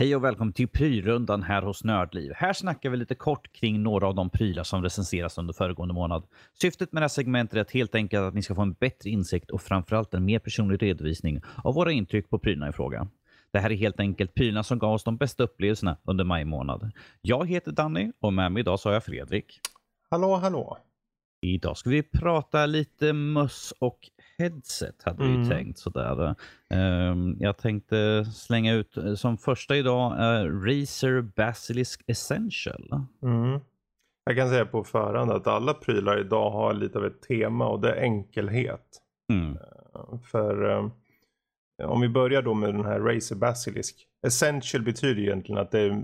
Hej och välkommen till prylrundan här hos Nördliv. Här snackar vi lite kort kring några av de prylar som recenseras under föregående månad. Syftet med det här segmentet är att helt enkelt att ni ska få en bättre insikt och framförallt en mer personlig redovisning av våra intryck på prylarna i fråga. Det här är helt enkelt prylarna som gav oss de bästa upplevelserna under maj månad. Jag heter Danny och med mig idag så har jag Fredrik. Hallå, hallå. Idag ska vi prata lite möss och headset hade vi Mm. tänkt. Sådär. Ehm, jag tänkte slänga ut eh, som första idag uh, Razer Basilisk Essential. Mm. Jag kan säga på förhand att alla prylar idag har lite av ett tema och det är enkelhet. Mm. För eh, om vi börjar då med den här Razer Basilisk. Essential betyder egentligen att det är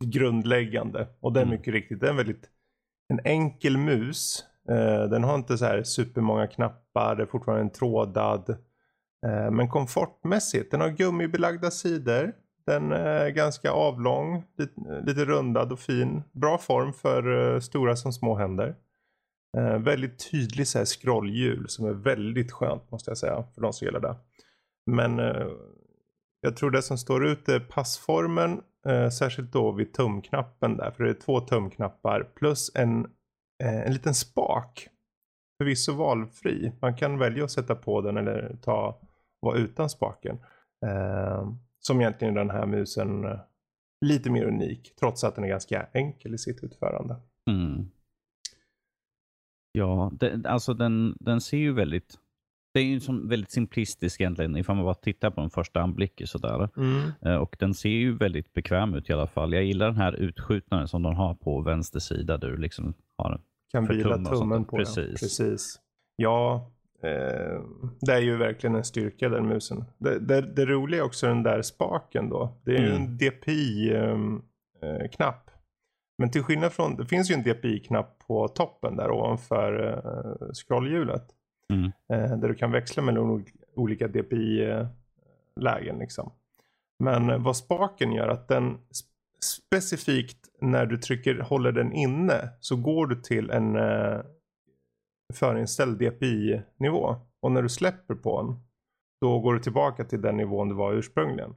grundläggande. Och det är Mm. mycket riktigt. Det är en väldigt en enkel mus. Eh, den har inte så här supermånga knappar. Det är fortfarande en trådad. Eh, men komfortmässigt. Den har gummibelagda sidor. Den är ganska avlång. Lite, rundad och fin. Bra form för stora som små händer. Väldigt tydlig så här scrollhjul som är väldigt skönt måste jag säga för de som gillar det. Men jag tror det som står ut är passformen. Särskilt då vid tumknappen där. För det är två tumknappar plus en, en liten spak. Förvisso valfri. Man kan välja att sätta på den eller ta vara utan spaken. Eh, som egentligen är den här musen eh, lite mer unik. Trots att den är ganska enkel i sitt utförande. Mm. Ja, det, alltså den, den ser ju väldigt... Det är ju som väldigt simplistisk egentligen ifall man bara tittar på den första anblicken sådär. Eh, Och den ser ju väldigt bekväm ut i alla fall. Jag gillar den här utskjutaren som de har på vänster sida du liksom har Kan vila tummen på Precis. den. Precis. Ja, eh, det är ju verkligen en styrka den musen. Det, det, det roliga är också den där spaken då. Det är ju Mm. en DPI-knapp. Men till skillnad från, det finns ju en DPI-knapp på toppen där ovanför eh, scrollhjulet. Mm. Eh, där du kan växla mellan ol- olika DPI-lägen liksom. Men eh, vad spaken gör att den specifikt när du trycker, håller den inne så går du till en eh, förinställd DPI-nivå. Och när du släpper på den då går du tillbaka till den nivån du var ursprungligen.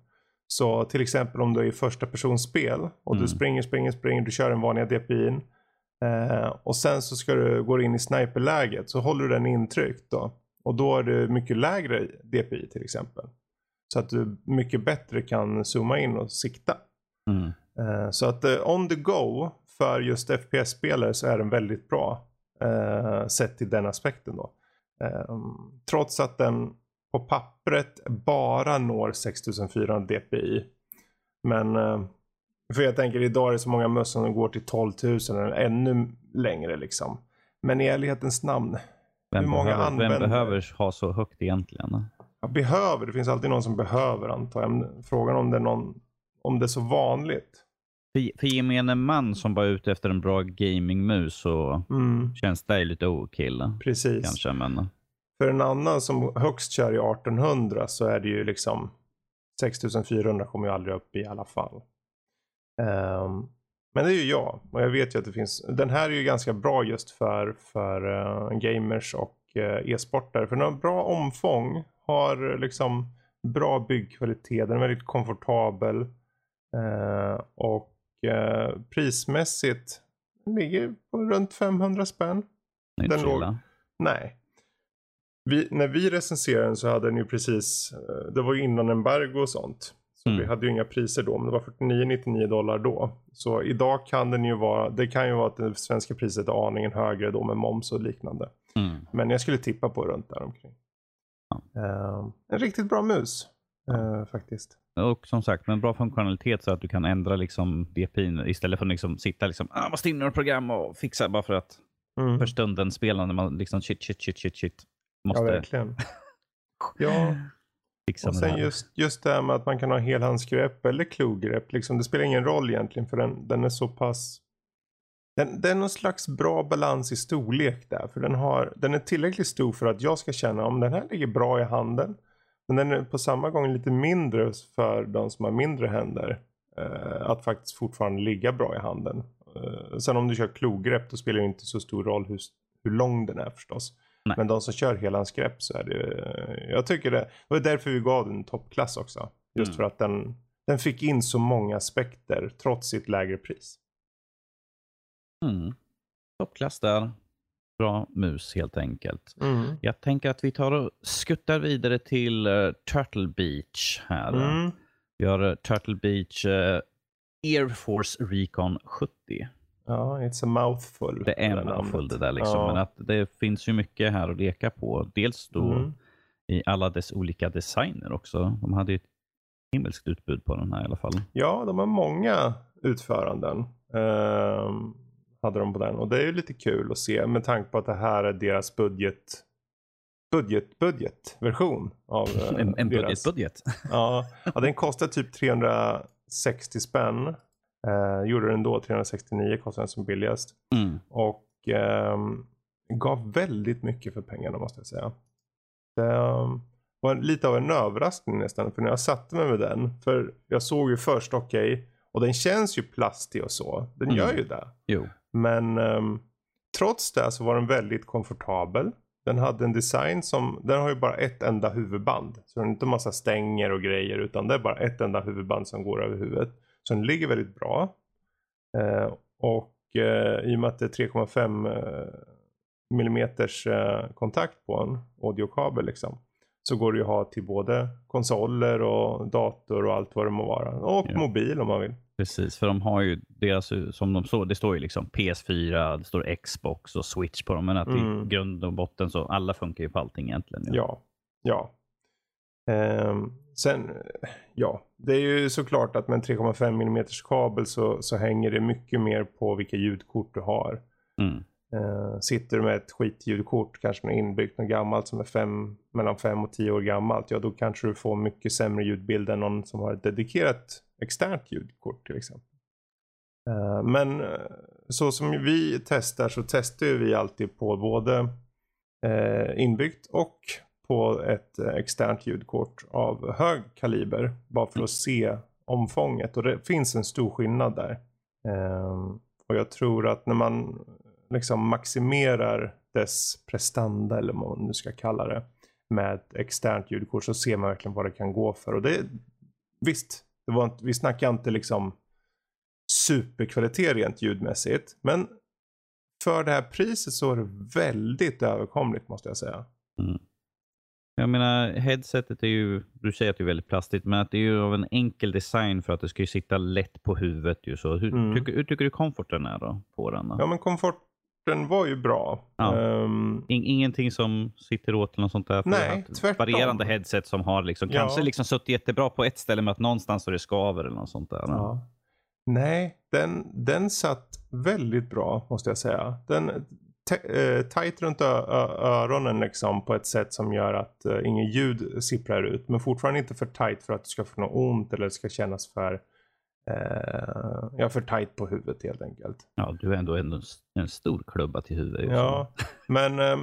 Så till exempel om du är i första personspel och Mm. du springer, springer, springer, du kör den vanliga DPIn. Eh, och sen så ska du gå in i sniperläget så håller du den intryckt då. Och då är det mycket lägre DPI till exempel. Så att du mycket bättre kan zooma in och sikta. Mm. Eh, Så att eh, on the go för just FPS-spelare så är den väldigt bra. eh, Sett till den aspekten då. Eh, Trots att den på pappret bara når 6400 dpi. Men för jag tänker idag är det så många möss som går till 12 000 eller ännu längre liksom. Men i ärlighetens namn. Vem, Hur många behöver, vem använder- behöver ha så högt egentligen? Jag behöver, det finns alltid någon som behöver antar jag. Frågan om det är någon, om det är så vanligt. För, för gemene man som bara är ute efter en bra gamingmus så Mm, känns det lite overkill. precis. Kanske, men För en annan som högst kör i 1800 så är det ju liksom 6400 kommer ju aldrig upp i alla fall. Ehm, men det är ju jag och jag vet ju att det finns. Den här är ju ganska bra just för, för eh, gamers och uh, e-sportare. För den har bra omfång, har liksom bra byggkvalitet, den är väldigt komfortabel. eh, och eh, prismässigt ligger på runt 500 spänn. inte Den så låg-. Nej. Vi, när vi recenserade den så hade den ju precis, eh, det var ju innan embargo och sånt. Så Mm. vi hade ju inga priser då, men det var 49,99 dollar då. Så idag kan den ju vara, det kan ju vara att det svenska priset är aningen högre då med moms och liknande. Mm. Men jag skulle tippa på runt där omkring. Eh, en riktigt bra mus. eh, faktiskt. Och som sagt, med bra funktionalitet så att du kan ändra liksom DPI istället för att liksom sitta liksom, ah, måste in i program och fixa bara för att Mm. för stunden spela när man liksom shit, shit, shit, shit, shit. Ja, Måste verkligen. Ja, fixa Och sen just, just det här med att man kan ha helhandsgrepp eller klogrepp. Liksom, det spelar ingen roll egentligen för den, den är så pass... Den, det är någon slags bra balans i storlek där. För den, har, den är tillräckligt stor för att jag ska känna om den här ligger bra i handen. Men den är på samma gång lite mindre för de som har mindre händer. Eh, att faktiskt fortfarande ligga bra i handen. Eh, sen om du kör klogrepp då spelar det inte så stor roll hur, hur lång den är förstås. Nej. Men de som kör helhandsgrepp så är det, jag tycker det, det var därför vi gav den toppklass också. Just Mm. för att den, den fick in så många aspekter trots sitt lägre pris. Mm. Toppklass där. Bra mus helt enkelt. Mm. Jag tänker att vi tar och skuttar vidare till uh, Turtle Beach här. Mm. Vi har uh, Turtle Beach uh, Air Force Recon 70. Ja, it's a mouthful. Det är en mouthful det där liksom. Ja. Men att det finns ju mycket här att leka på. Dels då Mm. i alla dess olika designer också. De hade ju ett himmelskt utbud på den här i alla fall. Ja, de har många utföranden. ehm, hade de på den. Och det är ju lite kul att se med tanke på att det här är deras budget budget, budgetversion av eh, En, en budget, deras. budget. Ja, ja, den kostar typ 360 spänn. Eh, gjorde den då 369 kostade den som billigast. Mm. Och ehm, gav väldigt mycket för pengarna måste jag säga. Det ehm, var lite av en överraskning nästan. För när jag satte mig med den. För jag såg ju först, okej. och den känns ju plastig och så. Den Mm. gör ju det. Jo. Men ehm, trots det så var den väldigt komfortabel. Den hade en design som, den har ju bara ett enda huvudband. Så den har inte massa stänger och grejer utan det är bara ett enda huvudband som går över huvudet. Så den ligger väldigt bra. Eh, och eh, i och med att det är 3,5 eh, millimeters eh, kontakt på en audiokabel liksom. Så går det ju att ha till både konsoler och dator och allt vad det må vara. Och Ja. mobil om man vill. Precis, för de har ju deras, som de så, det står ju liksom PS4, det står Xbox och Switch på dem. Men att Mm. i grund och botten så alla funkar ju på allting egentligen. Ja, ja. Ehm, sen, ja, det är ju såklart att med en 3,5 mm kabel så, så hänger det mycket mer på vilka ljudkort du har. Mm. Ehm, sitter du med ett skitljudkort, kanske något inbyggt något gammalt som är fem, mellan 5 och 10 år gammalt, ja då kanske du får mycket sämre ljudbild än någon som har ett dedikerat externt ljudkort till exempel. Ehm, men eh, så som vi testar så testar vi alltid på både eh, inbyggt och på ett eh, externt ljudkort av hög kaliber. Bara för att se omfånget och det finns en stor skillnad där. Eh, och jag tror att när man liksom maximerar dess prestanda eller vad man nu ska kalla det med ett externt ljudkort så ser man verkligen vad det kan gå för. Och det visst, det var inte, vi snackar inte liksom superkvalitet rent ljudmässigt. Men för det här priset så är det väldigt överkomligt måste jag säga. Jag menar, headsetet är ju, du säger att det är väldigt plastigt, men att det är ju av en enkel design för att det ska ju sitta lätt på huvudet. Ju. Så hur, Mm. tycker, hur tycker du komforten är då på den? Då? Ja men komforten var ju bra. Ja. Ehm, In, ingenting som sitter åt eller något sånt där? Nej, tvärtom. Varierande headset som har liksom, Ja. kanske liksom suttit jättebra på ett ställe men att någonstans så det skaver eller något sånt där. ja. Nej, den, den satt väldigt bra måste jag säga. Den eh, tight runt öronen liksom på ett sätt som gör att uh, ingen ljud sipprar ut. Men fortfarande inte för tight för att du ska få något ont eller det ska kännas för eh, ja, för tight på huvudet helt enkelt. Ja, du är ändå en, en stor klubba till huvudet. Ja, men eh,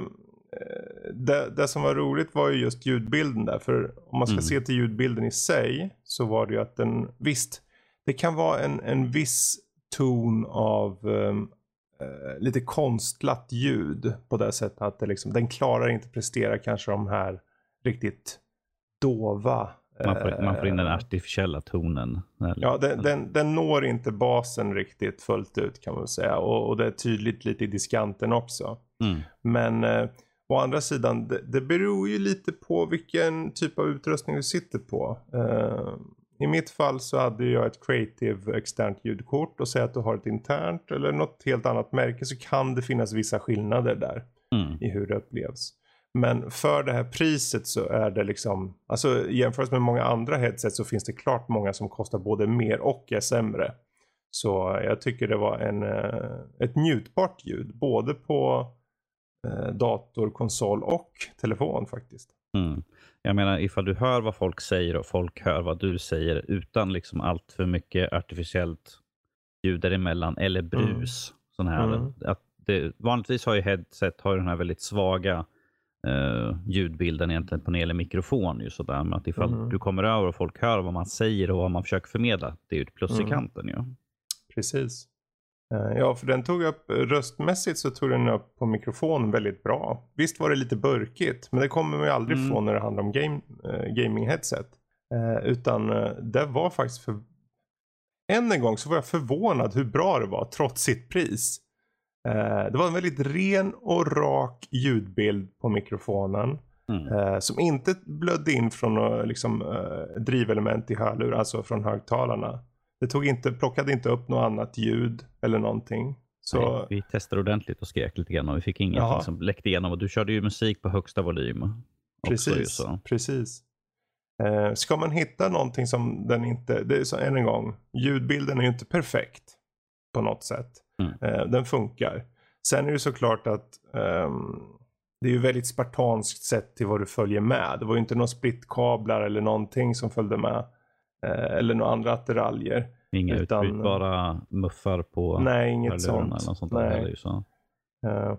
det, det som var roligt var ju just ljudbilden där. För om man ska Mm. se till ljudbilden i sig så var det ju att den, visst, det kan vara en, en viss ton av ehm, eh, lite konstlat ljud på det sättet att det liksom, den klarar inte prestera kanske de här riktigt dova. Man, får, man får in den eh, artificiella tonen. Ja, den, den, den når inte basen riktigt fullt ut kan man säga. Och, och det är tydligt lite i diskanten också. Mm. Men eh, å andra sidan, det, det beror ju lite på vilken typ av utrustning du sitter på. Eh, I mitt fall så hade jag ett creative externt ljudkort och säg att du har ett internt eller något helt annat märke så kan det finnas vissa skillnader där Mm. i hur det upplevs. Men för det här priset så är det liksom, alltså jämfört med många andra headset så finns det klart många som kostar både mer och är sämre. Så jag tycker det var en, eh, ett njutbart ljud både på eh, dator, konsol och telefon faktiskt. Mm. Jag menar ifall du hör vad folk säger och folk hör vad du säger utan liksom allt för mycket artificiellt ljud däremellan eller brus. Sån här, Mm. att det, vanligtvis har ju headset har den här väldigt svaga eh, ljudbilden egentligen på när det gäller mikrofon. Ju sådär. Men att ifall Mm. du kommer över och folk hör vad man säger och vad man försöker förmedla, det är ju ett plus Mm. i kanten. Ju. Precis. Eh, Ja, för den tog upp röstmässigt så tog den upp på mikrofonen väldigt bra. Visst var det lite burkigt, men det kommer man ju aldrig Mm. ifrån när det handlar om game, eh, gaming headset. Eh, utan det var faktiskt för... Än en gång så var jag förvånad hur bra det var trots sitt pris. Eh, det var en väldigt ren och rak ljudbild på mikrofonen. Mm. Eh, som inte blödde in från liksom, eh, drivelement i hörlur, alltså från högtalarna. Det tog inte, plockade inte upp något annat ljud eller någonting. Så, Nej, vi testade ordentligt och skrek lite grann och vi fick ingenting Jaha. som läckte igenom. Och du körde ju musik på högsta volym. också precis, så. precis. Eh, ska man hitta någonting som den inte, det är så än en gång, ljudbilden är ju inte perfekt på något sätt. Mm. Eh, den funkar. Sen är det såklart att ehm, det är ju väldigt spartanskt sett till vad du följer med. Det var ju inte några splitkablar eller någonting som följde med. Eh, eller några andra attiraljer. Inga Utan- utbytbara muffar på Nej, inget sånt. sånt Nej. Så. Eh,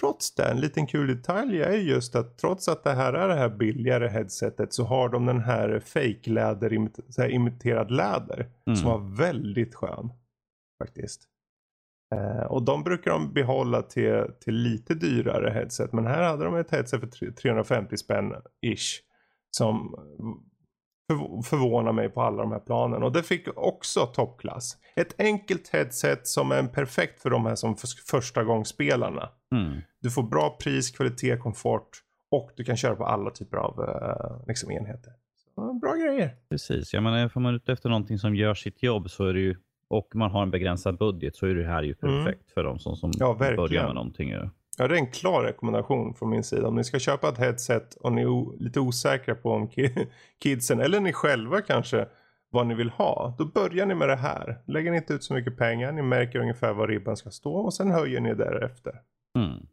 trots det, en liten kul detalj är just att trots att det här är det här billigare headsetet så har de den här fake läder, imit- så här imiterad läder. Mm. Som var väldigt skön. Faktiskt. Eh, och de brukar de behålla till, till lite dyrare headset. Men här hade de ett headset för tre- 350 spänn ish. Som förv- förvånar mig på alla de här planen. Och det fick också toppklass. Ett enkelt headset som är perfekt för de här som för, första gångsspelarna. Mm. Du får bra pris, kvalitet, komfort. Och du kan köra på alla typer av eh, liksom enheter. Så, bra grejer. Precis, jag menar, får man ute efter någonting som gör sitt jobb så är det ju, och man har en begränsad budget så är det här ju perfekt för de som, som Mm. Ja, börjar med någonting. Ja, det är en klar rekommendation från min sida. Om ni ska köpa ett headset och ni är lite osäkra på om ki- kidsen eller ni själva kanske vad ni vill ha. Då börjar ni med det här. Lägger ni inte ut så mycket pengar. Ni märker ungefär var ribban ska stå och sen höjer ni därefter. Mm.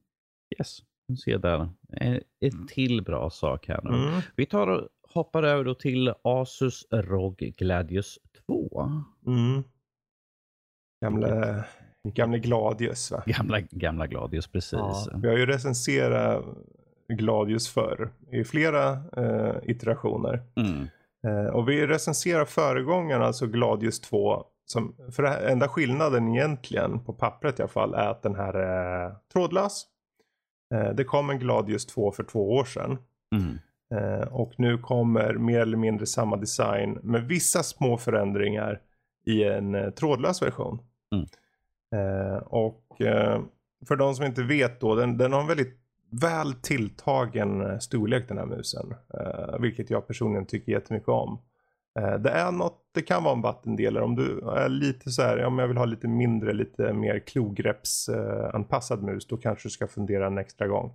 Yes, nu ser där. En, en till bra sak här nu. Mm. Vi tar och hoppar över då till Asus ROG Gladius 2. Mm. Gamla, gamla Gladius va? Gamla, gamla Gladius, precis. Ja, vi har ju recenserat Gladius förr i flera eh, iterationer. Mm. Eh, och vi recenserar föregångaren, alltså Gladius 2. Som, för här, enda skillnaden egentligen, på pappret i alla fall, är att den här är trådlös. Eh, det kom en Gladius 2 för två år sedan. Mm. Eh, och nu kommer mer eller mindre samma design med vissa små förändringar i en eh, trådlös version. Mm. Eh, och eh, för de som inte vet då, den, den har en väldigt väl tilltagen eh, storlek den här musen. Eh, vilket jag personligen tycker jättemycket om. Eh, det är något, det kan vara en vattendelare om du är lite så här, om jag vill ha lite mindre, lite mer klogreppsanpassad eh, mus, då kanske du ska fundera en extra gång.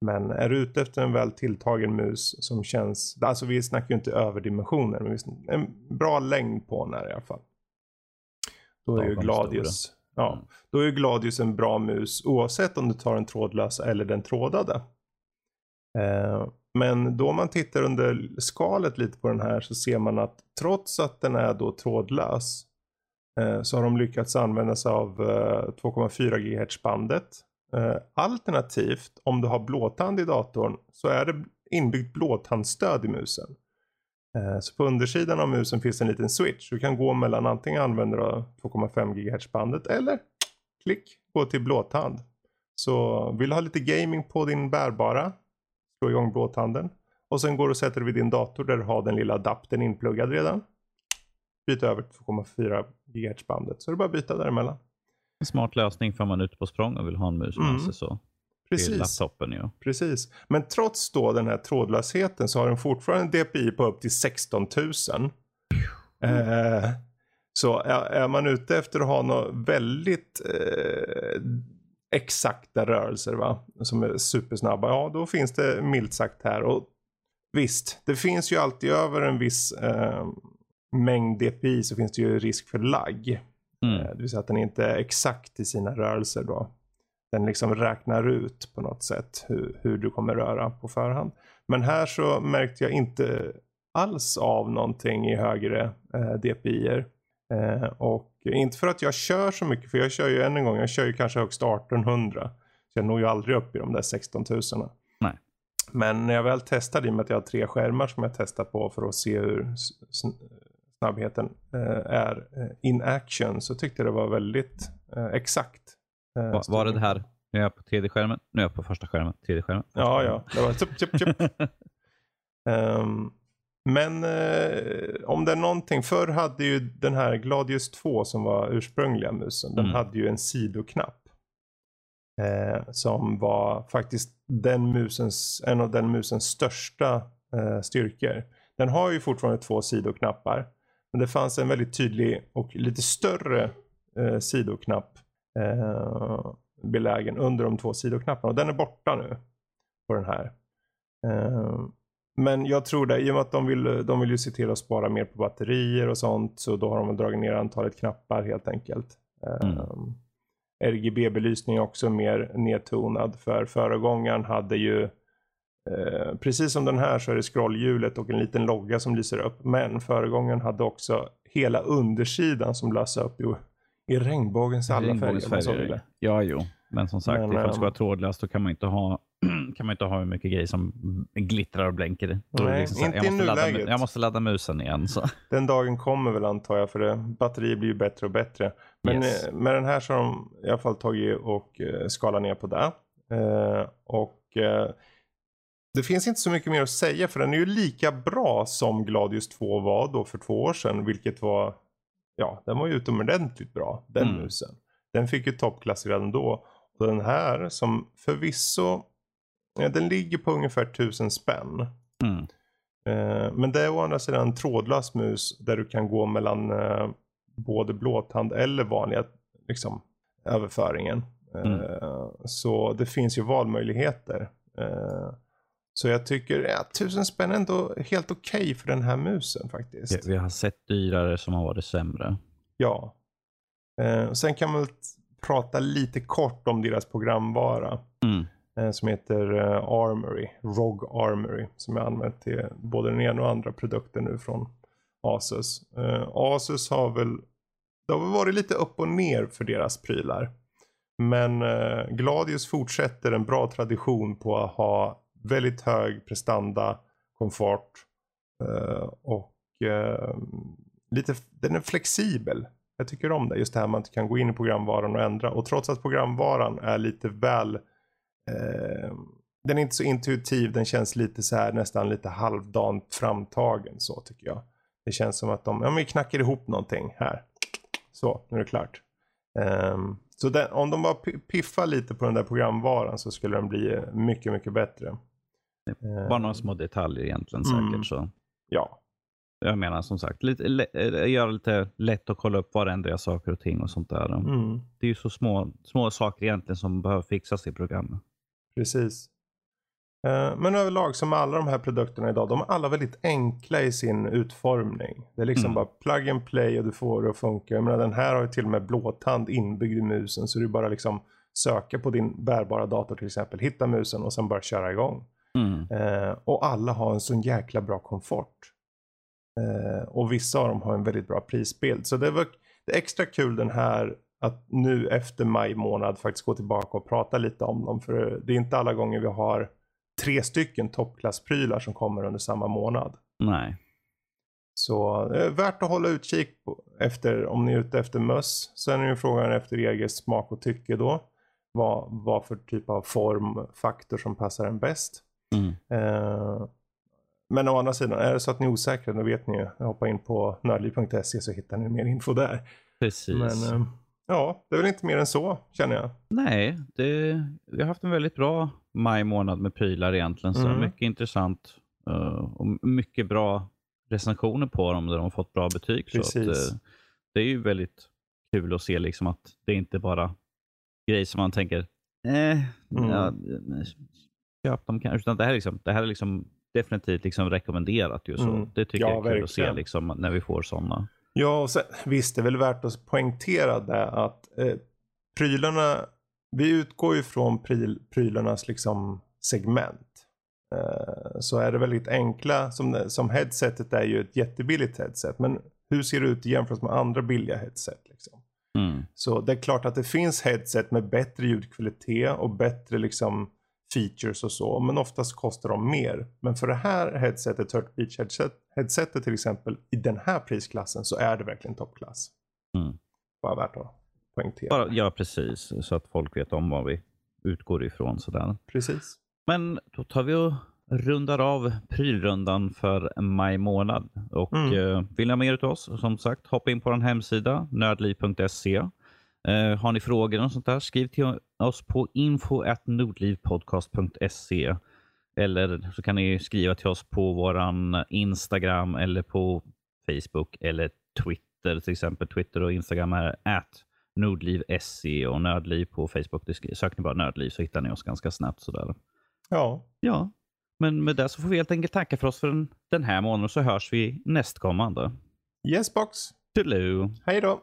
Men är du ute efter en väl tilltagen mus som känns, alltså vi snackar ju inte överdimensioner, men vi snackar, en bra längd på den här i alla fall. Då är ju Gladius, ja, Mm. då är Gladius en bra mus oavsett om du tar den trådlösa eller den trådade. Eh, men då man tittar under skalet lite på den här så ser man att trots att den är då trådlös eh, så har de lyckats använda sig av eh, 2,4 GHz bandet. Eh, alternativt om du har blåtand i datorn så är det inbyggt blåtandstöd i musen. Eh, Så på undersidan av musen finns en liten switch. Du kan gå mellan antingen använder du 2,5 GHz bandet eller klick gå till blåtand. Så vill du ha lite gaming på din bärbara, slå igång blåtanden. Och sen går du och sätter dig vid din dator där du har den lilla adaptern inpluggad redan. Byta över till 2,4 GHz bandet. Så är det bara att byta däremellan. En smart lösning för man är ute på språng och vill ha en mus med Mm. sig så. Precis. laptopen ju. Precis. Men trots då den här trådlösheten så har den fortfarande en DPI på upp till 16 000. Eh, så är, är man ute efter att ha något väldigt eh, exakta rörelser va? som är supersnabba, ja då finns det milt sagt här. Och visst, det finns ju alltid över en viss eh, mängd DPI så finns det ju risk för lagg. Mm. Eh, Det vill säga att den inte är exakt i sina rörelser då. Den liksom räknar ut på något sätt hur, hur du kommer röra på förhand. Men här så märkte jag inte alls av någonting i högre eh, DPI-er. Eh, och inte för att jag kör så mycket, för jag kör ju än en gång, jag kör ju kanske högst 1800. Så jag når ju aldrig upp i de där 16 000. Nej. Men när jag väl testade, i och med att jag har tre skärmar som jag testar på för att se hur snabbheten eh, är eh, in action, så tyckte jag det var väldigt eh, exakt. Eh, Va, var det det här, nu är jag på tredje skärmen, nu är jag på första skärmen, tredje skärmen. Ja, ja. Det var tup, tup, tup. Ehm, Men eh, om det är någonting, förr hade ju den här Gladius 2 som var ursprungliga musen, den Mm. hade ju en sidoknapp. Eh, som var faktiskt den musens, en av den musens största eh, styrkor. Den har ju fortfarande två sidoknappar. Men det fanns en väldigt tydlig och lite större eh, sidoknapp eh, belägen under de två sidoknapparna. Och den är borta nu på den här. Eh, men jag tror det, i och med att de vill, de vill ju se till att spara mer på batterier och sånt. Så då har de dragit ner antalet knappar helt enkelt. Eh, Mm. RGB-belysning också mer nedtonad. För föregångaren hade ju eh, precis som den här så är det scrollhjulet och en liten logga som lyser upp. Men föregångaren hade också hela undersidan som lösa upp i, regnbågens alla Regnbågens färger. färger. Ja, jo. Men som sagt, Men, ifall det ska ehm, vara trådlöst då kan man inte ha kan man inte ha hur mycket grejer som glittrar och blänker. Nej, liksom så inte jag, måste ladda, jag måste ladda musen igen. Så. Den dagen kommer väl antar jag för det. Batteriet blir ju bättre och bättre. Men Yes. eh, med den här så har de i alla fall tagit och eh, skalat ner på det. Eh, och eh, det finns inte så mycket mer att säga för den är ju lika bra som Gladius 2 var då för två år sedan. Vilket var, ja den var ju utomordentligt bra den Mm. musen. Den fick ju toppklass redan då. Och den här som förvisso, ja, den ligger på ungefär 1000 spänn. Mm. Eh, Men det är å andra sidan en trådlös mus där du kan gå mellan eh, både blåtand eller vanliga liksom, överföringen. Mm. Eh, Så det finns ju valmöjligheter. Eh, Så jag tycker ja, tusen spänn är ändå helt okej för den här musen faktiskt. Vi- Vi har sett dyrare som har varit sämre. Ja. Eh, och Sen kan man prata lite kort om deras programvara. Mm. eh, som heter eh, Armory, ROG Armory, som jag använt till både den ena och andra produkten nu från Asus. Eh, Asus har väl, det har väl varit lite upp och ner för deras prylar. Men eh, Gladius fortsätter en bra tradition på att ha väldigt hög prestanda, komfort eh, och eh, lite, den är flexibel. Jag tycker om det, just det här man inte kan gå in i programvaran och ändra. Och trots att programvaran är lite väl eh, den är inte så intuitiv, den känns lite så här nästan lite halvdant framtagen så tycker jag. Det känns som att de, ja men vi knackar ihop någonting här. Så, nu är det klart. Um, så den, om de bara piffar lite på den där programvaran så skulle den bli mycket, mycket bättre. Ehm, Bara några små detaljer egentligen Mm. säkert. Så. Ja, Jag menar som sagt, lite, lä- eh, göra lite lätt att kolla upp det ändrar saker och ting och sånt där. mm, Det är ju så små, små saker egentligen som behöver fixas i programmet. precis. Eh, Men överlag som alla de här produkterna idag, de är alla väldigt enkla i sin utformning. Det är liksom Mm. bara plug and play och du får det att funka. Jag menar, den här har ju till och med blåtand inbyggd i musen så du bara liksom söka på din bärbara dator till exempel, hitta musen och sen bara köra igång. Mm. Eh, och alla har en sån jäkla bra komfort. Eh, och vissa av dem har en väldigt bra prisbild. Så det var det är extra kul den här att nu efter maj månad faktiskt gå tillbaka och prata lite om dem. För det är inte alla gånger vi har tre stycken toppklassprylar som kommer under samma månad. Nej. Så är värt att hålla utkik på, efter om ni är ute efter möss. Sen är ju frågan efter eget smak och tycke då. Vad, vad för typ av formfaktor som passar en bäst. Mm. Eh, men å andra sidan, är det så att ni är osäkra då vet ni ju. Hoppa in på nördliv.se så hittar ni mer info där. Precis. Men eh, ja, det är väl inte mer än så känner jag. Nej, det, vi har haft en väldigt bra maj månad med prylar egentligen. Så Mm. Mycket intressant eh, och mycket bra recensioner på dem där de har fått bra betyg. Så att, Precis. eh, det är ju väldigt kul att se liksom att det inte bara grejer som man tänker, eh, Mm. ja, köp dem kanske. Utan det här, är liksom, det här är liksom definitivt liksom rekommenderat. Ju, så. Mm. Det tycker Ja, jag är kul att se verkligen. liksom, när vi får sådana. Ja, och sen, visst det är väl värt att poängtera det att eh, prylarna, vi utgår ju från pryl, prylarnas liksom segment. Eh, så är det väldigt enkla, som, som headsetet är ju ett jättebilligt headset. Men hur ser det ut i jämförelse med andra billiga headset? Liksom? Mm. Så det är klart att det finns headset med bättre ljudkvalitet och bättre liksom features och så. Men oftast kostar de mer. Men för det här headsetet, Turtle Beach headset, headsetet till exempel, i den här prisklassen så är det verkligen toppklass. Mm. Bara värt att poängtera. Bara, ja, precis. Så att folk vet om vad vi utgår ifrån. Sådär. Precis. Men då tar vi och rundar av prylrundan för maj månad. Och Mm. eh, vill ni ha mer av oss, som sagt, hoppa in på vår hemsida, nördliv.se. Eh, har ni frågor och sånt där, skriv till oss på info.nordlivpodcast.se eller så kan ni skriva till oss på våran Instagram eller på Facebook eller Twitter. Till exempel Twitter och Instagram är at nordliv.se och nördliv på Facebook. Söker ni bara nördliv så hittar ni oss ganska snabbt. Sådär. Ja, Ja, men med det så får vi helt enkelt tacka för oss för den, den här månaden så hörs vi nästkommande. yes box. Toodaloo! Hej då.